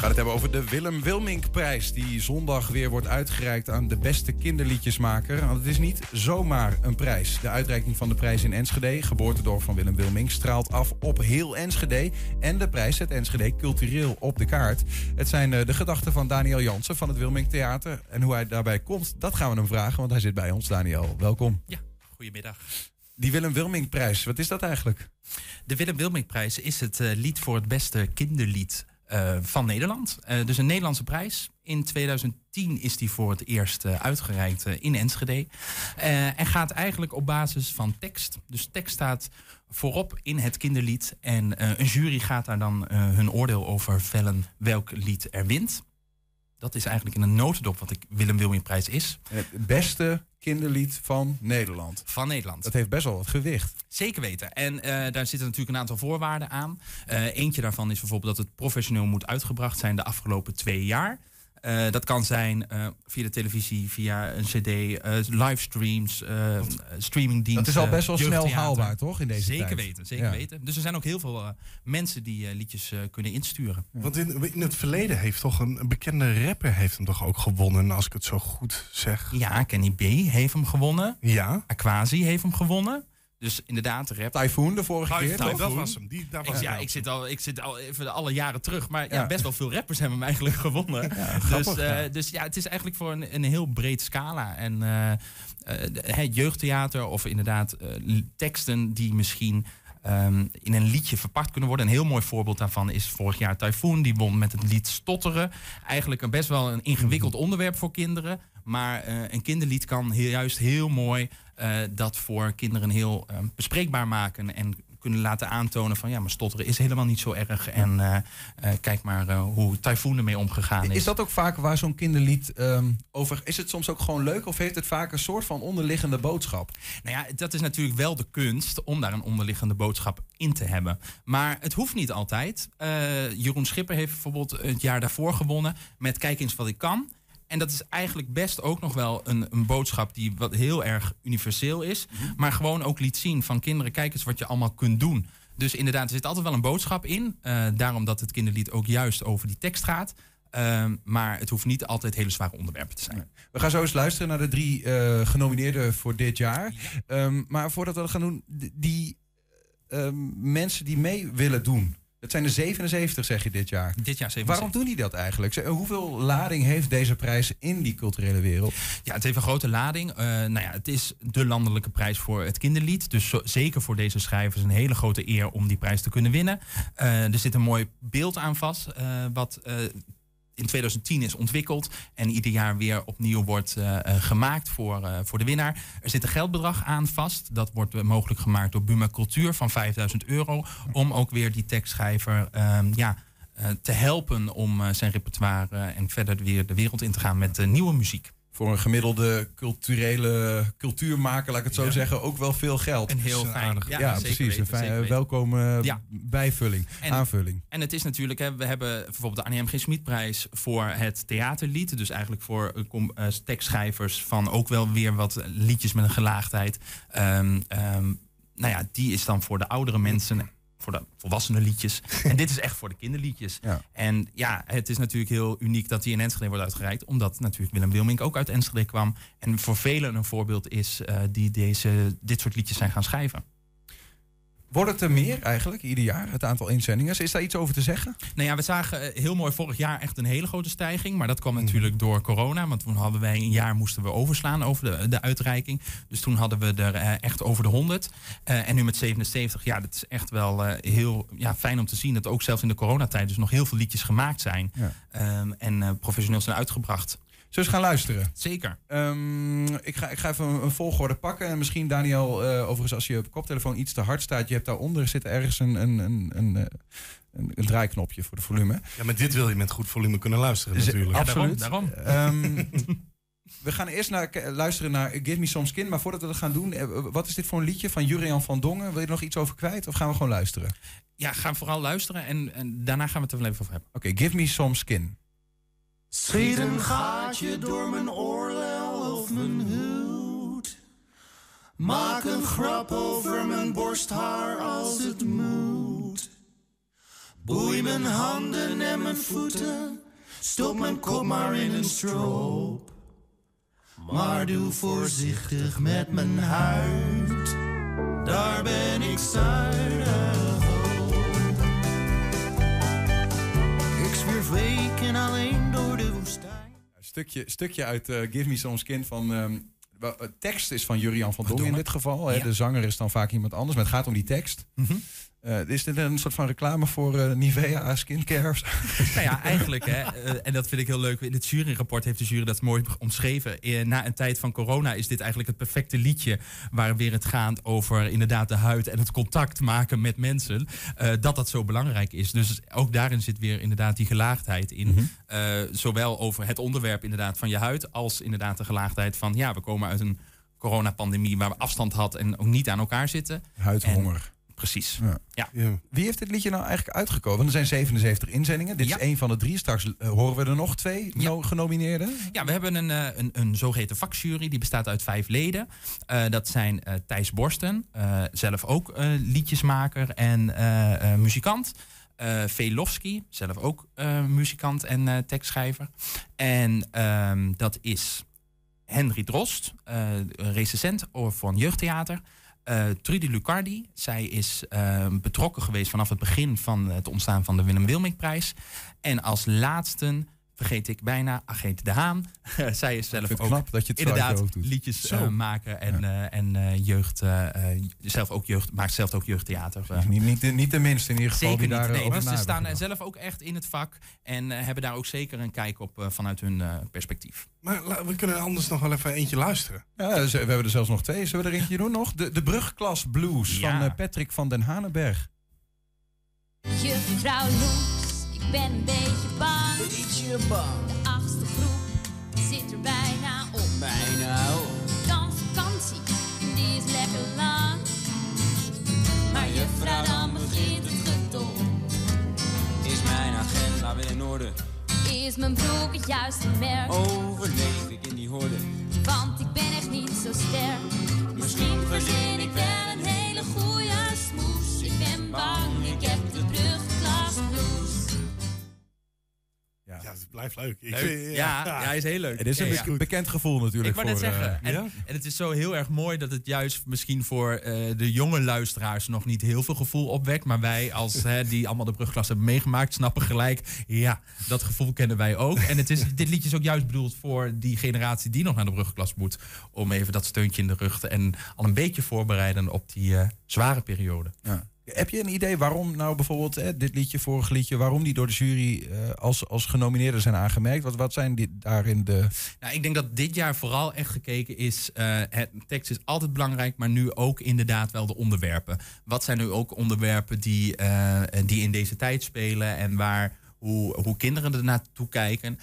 gaan het hebben over de Willem Wilmink-prijs... die zondag weer wordt uitgereikt aan de beste kinderliedjesmaker. Want het is niet zomaar een prijs. De uitreiking van de prijs in Enschede, geboortedorp van Willem Wilmink... straalt af op heel Enschede. En de prijs zet Enschede cultureel op de kaart. Het zijn eh, de gedachten van Daniel Jansen van het Wilmink Theater. En hoe hij daarbij komt, dat gaan we hem vragen, want hij zit bij ons. Daniel, welkom. Ja, goedemiddag. Die Willem Wilmink-prijs, wat is dat eigenlijk? De Willem Wilmink-prijs is het uh, lied voor het beste kinderlied uh, van Nederland. Uh, dus een Nederlandse prijs. In 2010 is die voor het eerst uitgereikt in Enschede. en gaat eigenlijk op basis van tekst. Dus tekst staat voorop in het kinderlied. En een jury gaat daar dan hun oordeel over vellen welk lied er wint. Dat is eigenlijk in een notendop wat de Willem Wilming-prijs is. Het beste kinderlied van Nederland. Van Nederland. Dat heeft best wel wat gewicht. Zeker weten. En uh, daar zitten natuurlijk een aantal voorwaarden aan. Uh, eentje daarvan is bijvoorbeeld dat het professioneel moet uitgebracht zijn de afgelopen twee jaar. Uh, dat kan zijn uh, via de televisie, via een cd, uh, livestreams, streamingdiensten. Dat is al best wel snel haalbaar, toch? In deze zeker tijd. weten, zeker ja. weten. Dus er zijn ook heel veel mensen die liedjes kunnen insturen. Ja. Want in, in, het verleden heeft toch een, een, bekende rapper heeft hem toch ook gewonnen, als ik het zo goed zeg. Ja, Kenny B heeft hem gewonnen. Ja. Aquasi heeft hem gewonnen. Dus inderdaad, rap. Typhoon de vorige keer. Typhoon. Dat was hem. Die, daar was ik, ja, ik zit, al, ik zit al even alle jaren terug. Maar ja. ja best wel veel rappers hebben hem eigenlijk gewonnen. Ja, dus, grappig, uh, ja. dus ja, het is eigenlijk voor een, een heel breed scala. En uh, uh, het jeugdtheater of inderdaad teksten die misschien um, in een liedje verpakt kunnen worden. Een heel mooi voorbeeld daarvan is vorig jaar Typhoon. Die won met het lied Stotteren. Eigenlijk een best wel een ingewikkeld onderwerp voor kinderen. Maar uh, een kinderlied kan heel, juist heel mooi uh, dat voor kinderen heel uh, bespreekbaar maken. En kunnen laten aantonen van ja, maar stotteren is helemaal niet zo erg. En uh, kijk maar hoe Typhoon ermee omgegaan is. Is dat ook vaak waar zo'n kinderlied um, over... Is het soms ook gewoon leuk of heeft het vaak een soort van onderliggende boodschap? Nou ja, dat is natuurlijk wel de kunst om daar een onderliggende boodschap in te hebben. Maar het hoeft niet altijd. Jeroen Schipper heeft bijvoorbeeld het jaar daarvoor gewonnen met Kijk eens wat ik kan. En dat is eigenlijk best ook nog wel een, een boodschap die wat heel erg universeel is. -hmm. Maar gewoon ook liet zien van kinderen, kijk eens wat je allemaal kunt doen. Dus inderdaad, er zit altijd wel een boodschap in. Uh, daarom dat het kinderlied ook juist over die tekst gaat. Uh, maar het hoeft niet altijd hele zware onderwerpen te zijn. We gaan zo eens luisteren naar de drie uh, genomineerden voor dit jaar. Ja. Um, maar voordat we dat gaan doen, die um, mensen die mee willen doen. Het zijn er 77, zeg je dit jaar. Dit jaar 77. Waarom doen die dat eigenlijk? Hoeveel lading heeft deze prijs in die culturele wereld? Ja, het heeft een grote lading. Uh, nou ja, het is de landelijke prijs voor het kinderlied. Dus zo, zeker voor deze schrijvers een hele grote eer om die prijs te kunnen winnen. Uh, er zit een mooi beeld aan vast, uh, wat in 2010 is ontwikkeld en ieder jaar weer opnieuw wordt uh, gemaakt voor, uh, voor de winnaar. Er zit een geldbedrag aan vast. Dat wordt mogelijk gemaakt door Buma Cultuur van 5000 euro. Om ook weer die tekstschrijver um, ja, te helpen om zijn repertoire en verder weer de wereld in te gaan met nieuwe muziek voor een gemiddelde culturele cultuurmaker, laat ik het zo ja. zeggen, ook wel veel geld. En heel fijn. Ja, ja precies. Weten, een fijn, welkome ja. bijvulling, en, aanvulling. En het is natuurlijk, hè, we hebben bijvoorbeeld de Annie M. G. Voor het theaterlied. Dus eigenlijk voor uh, tekstschrijvers van ook wel weer wat liedjes met een gelaagdheid. Um, um, nou ja, die is dan voor de oudere mensen voor de volwassenen liedjes. en dit is echt voor de kinderliedjes. Ja. En ja, het is natuurlijk heel uniek dat die in Enschede wordt uitgereikt. Omdat natuurlijk Willem Wilmink ook uit Enschede kwam. En voor velen een voorbeeld is uh, die deze, dit soort liedjes zijn gaan schrijven. Wordt het er meer eigenlijk ieder jaar, het aantal inzendingen? Is daar iets over te zeggen? Nou ja, we zagen heel mooi vorig jaar echt een hele grote stijging. Maar dat kwam natuurlijk door corona. Want toen hadden wij een jaar moesten we overslaan over de, de uitreiking. Dus toen hadden we er uh, echt over de 100. Uh, en nu met 77, ja, dat is echt wel uh, heel ja, fijn om te zien. Dat ook zelfs in de coronatijd dus nog heel veel liedjes gemaakt zijn. Ja. Um, en professioneel zijn uitgebracht. Zullen we gaan luisteren? Zeker. Um, ik, ga, ik ga even een, een volgorde pakken. En misschien, Daniel, uh, overigens, als je op koptelefoon iets te hard staat, je hebt daaronder zit ergens een, een, een, een, een, een draaiknopje voor de volume. Ja, maar dit wil je met goed volume kunnen luisteren, natuurlijk. Ja, absoluut. Daarom. daarom. Um, we gaan eerst naar, luisteren naar Give Me Some Skin. Maar voordat we dat gaan doen, wat is dit voor een liedje van Jurian van Dongen? Wil je er nog iets over kwijt of gaan we gewoon luisteren? Ja, gaan vooral luisteren en, en daarna gaan we het er wel even over hebben. Oké, okay, Give Me Some Skin. Schiet een gaatje door mijn oorlel of mijn hoed. Maak een grap over mijn borsthaar als het moet. Boei mijn handen en mijn voeten. Stop mijn kop maar in een stroop. Maar doe voorzichtig met mijn huid. Daar ben ik zuinig Stukje, stukje uit uh, Give Me Some Skin van... Um, tekst is van Jurian van Dongen in dit geval. Hè? De zanger is dan vaak iemand anders, maar het gaat om die tekst. Mm -hmm. Uh, is dit een soort van reclame voor uh, Nivea skincare? nou ja, eigenlijk. Hè, uh, en dat vind ik heel leuk. In het juryrapport heeft de jury dat mooi omschreven. na een tijd van corona is dit eigenlijk het perfecte liedje... waar weer het gaat over inderdaad de huid en het contact maken met mensen. dat dat zo belangrijk is. Dus ook daarin zit weer inderdaad die gelaagdheid in. Mm -hmm. zowel over het onderwerp inderdaad van je huid... als inderdaad de gelaagdheid van... ja, we komen uit een coronapandemie waar we afstand had... en ook niet aan elkaar zitten. Huidhonger. En, Precies. Ja. Ja. Wie heeft dit liedje nou eigenlijk uitgekozen? Want er zijn 77 inzendingen. Dit is één van de drie. Straks uh, horen we er nog twee no genomineerden. Ja, we hebben een, uh, een, een zogeheten vakjury. Die bestaat uit vijf leden. Uh, dat zijn Thijs Borsten, zelf ook liedjesmaker en muzikant. Uh, Velofsky, zelf ook muzikant en tekstschrijver. En ehm, dat is Henry Drost, recensent van jeugdtheater. Uh, Trudy Lucardi, zij is uh, betrokken geweest vanaf het begin van het ontstaan van de Willem Wilming-prijs. En als laatste vergeet ik bijna Agent De Haan. zij is zelf ook knap dat je het inderdaad liedjes uh, maken en, ja. en jeugd, zelf ook jeugd, maakt zelf ook jeugdtheater. Niet, niet, niet de minste in ieder geval. Zeker die niet. Daar nee, dus ze staan zelf ook echt in het vak en hebben daar ook zeker een kijk op vanuit hun perspectief. Maar we kunnen anders nog wel even eentje luisteren. Ja, we hebben er zelfs nog twee. Zullen we er eentje doen nog? De, de Brugklas Blues ja. van Patrick van den Hanenberg. Juffrouw Loes, ik ben een beetje bang. Beetje bang. De achtste groep zit er bijna op. Bijna op. Dan vakantie, die is lekker lang. Maar juffrouw, dan begint het getol. Is mijn agenda weer in orde? Is mijn broek het juiste merk? Overleef ik in die horde? Want ik ben echt niet zo sterk. Misschien verzin ik wel een hele goede blijft leuk. Ik leuk. Vind, ja, ja, hij is heel leuk. Het is een be bekend gevoel natuurlijk. Ik wou net voor, zeggen. uh, En, ja? en, het is zo heel erg mooi dat het juist misschien voor uh, de jonge luisteraars nog niet heel veel gevoel opwekt. Maar wij als hè, die allemaal de brugklas hebben meegemaakt, snappen gelijk. Ja, dat gevoel kennen wij ook. En het is, dit liedje is ook juist bedoeld voor die generatie die nog naar de brugklas moet. Om even dat steuntje in de rug te en al een beetje voorbereiden op die uh, zware periode. Ja. Heb je een idee waarom nou bijvoorbeeld hè, dit liedje, vorig liedje, waarom die door de jury uh, als, als genomineerden zijn aangemerkt? Wat, wat zijn die, daarin de. Nou, ik denk dat dit jaar vooral echt gekeken is. Uh, het tekst is altijd belangrijk, maar nu ook inderdaad wel de onderwerpen. Wat zijn nu ook onderwerpen die, uh, die in deze tijd spelen en waar. Hoe, kinderen er naartoe kijken.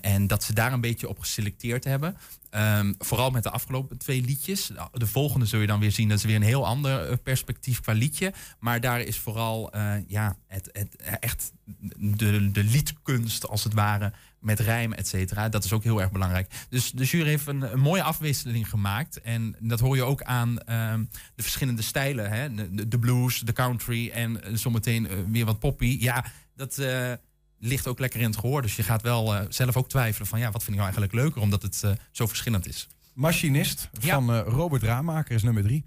en dat ze daar een beetje op geselecteerd hebben. Um, vooral met de afgelopen twee liedjes. De volgende zul je dan weer zien. Dat is weer een heel ander perspectief qua liedje. Maar daar is vooral uh, ja, het, het, echt de, de liedkunst als het ware. Met rijm, et cetera. Dat is ook heel erg belangrijk. Dus de jury heeft een, een mooie afwisseling gemaakt. En dat hoor je ook aan um, de verschillende stijlen. Hè? De, de, blues, de country en zometeen uh, weer wat poppy. Ja, dat... Uh, ligt ook lekker in het gehoor. Dus je gaat wel uh, zelf ook twijfelen van ja, wat vind ik nou eigenlijk leuker, omdat het uh, zo verschillend is. Machinist van ja. uh, Robert Raamaker is nummer drie.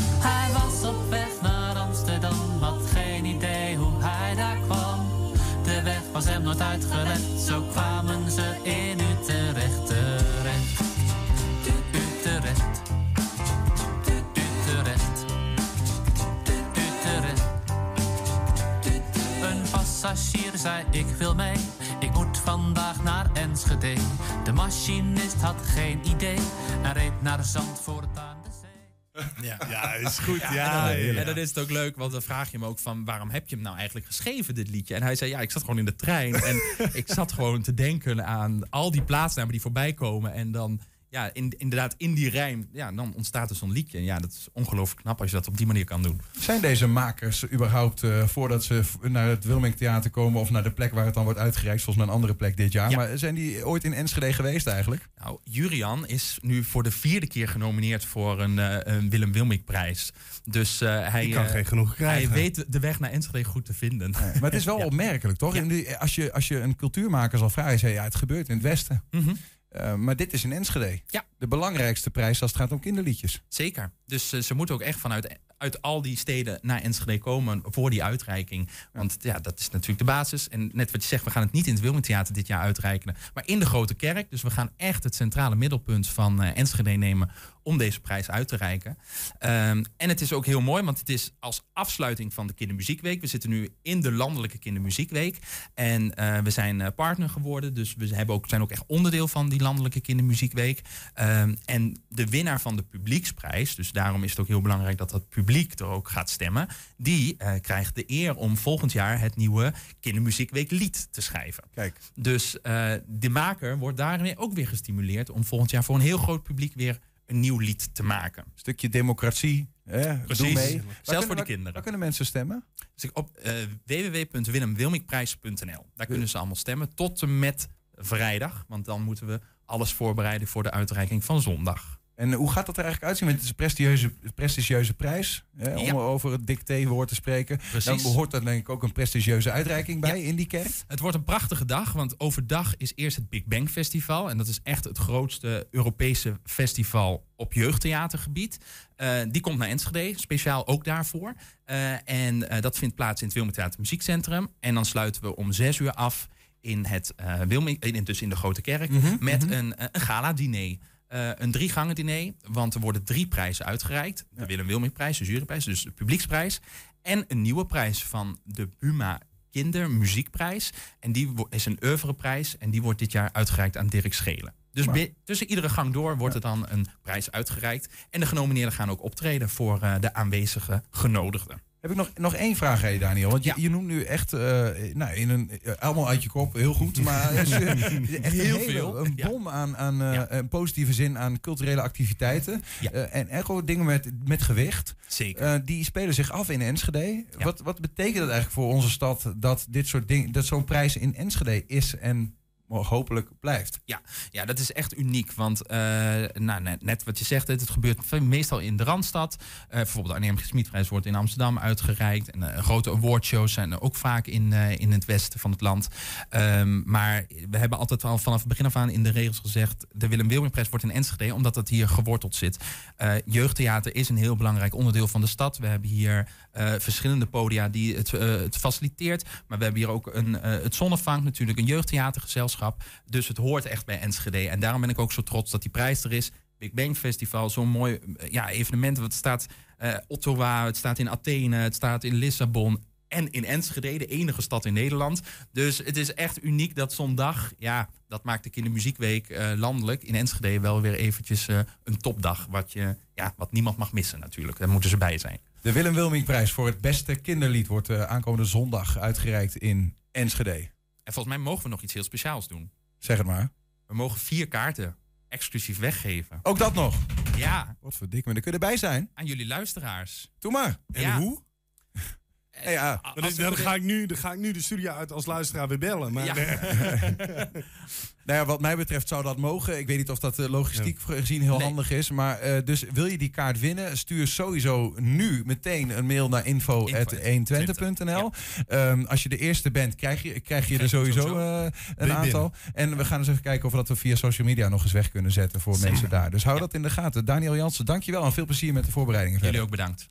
Hij was op weg naar Amsterdam, geen was hem nooit uitgelegd, zo kwamen ze in Utrecht terecht. Utrecht. Utrecht. Utrecht. Een passagier zei ik wil mee, ik moet vandaag naar Enschede. De machinist had geen idee en reed naar Zandvoort. Ja, ja is goed. Ja, Ja, en, dan, ja. en dan is het ook leuk, want dan vraag je hem ook van... waarom heb je hem nou eigenlijk geschreven, dit liedje? En hij zei, ja, ik zat gewoon in de trein. en ik zat gewoon te denken aan al die plaatsnamen die voorbij komen. En dan ja, in, inderdaad in die rijm, ja, dan ontstaat er zo'n liedje. En ja, dat is ongelooflijk knap als je dat op die manier kan doen. Zijn deze makers überhaupt, uh, voordat ze naar het Wilming Theater komen... of naar de plek waar het dan wordt uitgereikt, zoals naar een andere plek dit jaar... maar zijn die ooit in Enschede geweest eigenlijk? Nou, Jurian is nu voor de vierde keer genomineerd voor een, uh, een Willem Wilming-prijs. Dus uh, hij, kan geen genoeg krijgen. hij weet de weg naar Enschede goed te vinden. maar het is wel opmerkelijk, toch? In die, als, je, als je een cultuurmaker zal vragen, zei ja, het gebeurt in het Westen. Mm -hmm. Uh, maar dit is in Enschede. Ja. De belangrijkste prijs als het gaat om kinderliedjes. Zeker. Dus uh, ze moeten ook echt vanuit uit al die steden naar Enschede komen voor die uitreiking. Want ja, dat is natuurlijk de basis. En net wat je zegt, we gaan het niet in het Wilmingtheater dit jaar uitreiken, maar in de Grote Kerk. Dus we gaan echt het centrale middelpunt van uh, Enschede nemen om deze prijs uit te reiken. Um, en het is ook heel mooi, want het is als afsluiting van de Kindermuziekweek. We zitten nu in de Landelijke Kindermuziekweek. En uh, we zijn uh, partner geworden, dus we hebben ook, zijn ook echt onderdeel van die Landelijke Kindermuziekweek. Um, en de winnaar van de publieksprijs, dus daarom is het ook heel belangrijk dat dat publiek er ook gaat stemmen, die uh, krijgt de eer om volgend jaar het nieuwe Kindermuziekweek lied te schrijven. Kijk. Dus de maker wordt daarmee ook weer gestimuleerd om volgend jaar voor een heel groot publiek weer een nieuw lied te maken. Stukje democratie. Hè? Precies. Doe mee. Zelfs voor de kinderen. Waar kunnen mensen stemmen? Dus op uh. Daar kunnen ze allemaal stemmen tot en met vrijdag. Want dan moeten we alles voorbereiden voor de uitreiking van zondag. En hoe gaat dat er eigenlijk uitzien? Want het is een prestigieuze, prestigieuze prijs. Hè, om ja. over het dictéwoord te spreken. Precies. Dan behoort er denk ik ook een prestigieuze uitreiking bij Ja. in die kerk. Het wordt een prachtige dag, want overdag is eerst het Big Bang Festival. En dat is echt het grootste Europese festival op jeugdtheatergebied. Uh, die komt naar Enschede, speciaal ook daarvoor. Uh, en uh, dat vindt plaats in het Theater Muziekcentrum. En dan sluiten we om zes uur af in het Wilming, in, dus in de Grote Kerk, Mhm, met mhm. een, een gala-diner. Uh, een drie gangen diner, want er worden drie prijzen uitgereikt. De Willem Wilmingprijs, de juryprijs, dus de publieksprijs. En een nieuwe prijs van de Buma Kindermuziekprijs. En die is een oeuvreprijs en die wordt dit jaar uitgereikt aan Dirk Schelen. Dus Maar- tussen iedere gang door wordt er dan een prijs uitgereikt. En de genomineerden gaan ook optreden voor uh, de aanwezige genodigden. Heb ik nog, nog één vraag aan je, Daniel. Want je, Ja. je noemt nu echt, uh, nou, in een, uh, allemaal uit je kop, heel goed. Maar is, uh, echt Heel een hele- veel, Een ja. bom aan, aan Ja. een positieve zin aan culturele activiteiten. En echt ook dingen met, met gewicht. Zeker. Die spelen zich af in Enschede. Wat, wat betekent het eigenlijk voor onze stad dat dit soort dingen, dat zo'n prijs in Enschede is en hopelijk blijft? Ja, dat is echt uniek. Want eh, nou, net, wat je zegt, het, gebeurt meestal in de Randstad. Eh, bijvoorbeeld de Arnhem Gesmiedprijs wordt in Amsterdam uitgereikt. En eh, grote awardshows zijn ook vaak in, in het westen van het land. Ehm, maar we hebben altijd al vanaf het begin af aan in de regels gezegd... de Willem Wilmingprijs wordt in Enschede, omdat dat hier geworteld zit. Jeugdtheater is een heel belangrijk onderdeel van de stad. We hebben hier verschillende podia die het, faciliteert. Maar we hebben hier ook een, het Zonnevang, natuurlijk een jeugdtheatergezelschap. Dus het hoort echt bij Enschede. En daarom ben ik ook zo trots dat die prijs er is. Big Bang Festival, zo'n mooi eh, ja, evenement. Het staat eh Ottawa, het staat in Athene, het staat in Lissabon. En in Enschede, de enige stad in Nederland. Dus het is echt uniek dat zo'n dag, ja, dat maakt de Kindermuziekweek eh, landelijk in Enschede wel weer eventjes een topdag. Wat, je, ja, wat niemand mag missen natuurlijk. Daar moeten ze bij zijn. De Willem Wilmingprijs voor het beste kinderlied wordt uh, aankomende zondag uitgereikt in Enschede. En volgens mij mogen we nog iets heel speciaals doen. Zeg het maar. We mogen vier kaarten exclusief weggeven. Ook dat nog. Ja, Wat verdik me, daar kun je erbij zijn. aan jullie luisteraars. Doe maar. En Ja. hoe? Ja. dan, ga ik nu, dan ga ik nu de studio uit als luisteraar weer bellen. Maar Ja. Nou ja, wat mij betreft zou dat mogen. Ik weet niet of dat eh, logistiek gezien heel Nee. handig is. Maar eh, dus wil je die kaart winnen, stuur sowieso nu meteen een mail naar info.120.nl. Ehm, als je de eerste bent, krijg je, krijg je er sowieso eh, een aantal. En we gaan eens even kijken of we dat we via social media nog eens weg kunnen zetten voor Zeker. mensen daar. Dus hou Ja. dat in de gaten. Daniel Jansen, dankjewel en veel plezier met de voorbereidingen. Jullie verder. ook bedankt.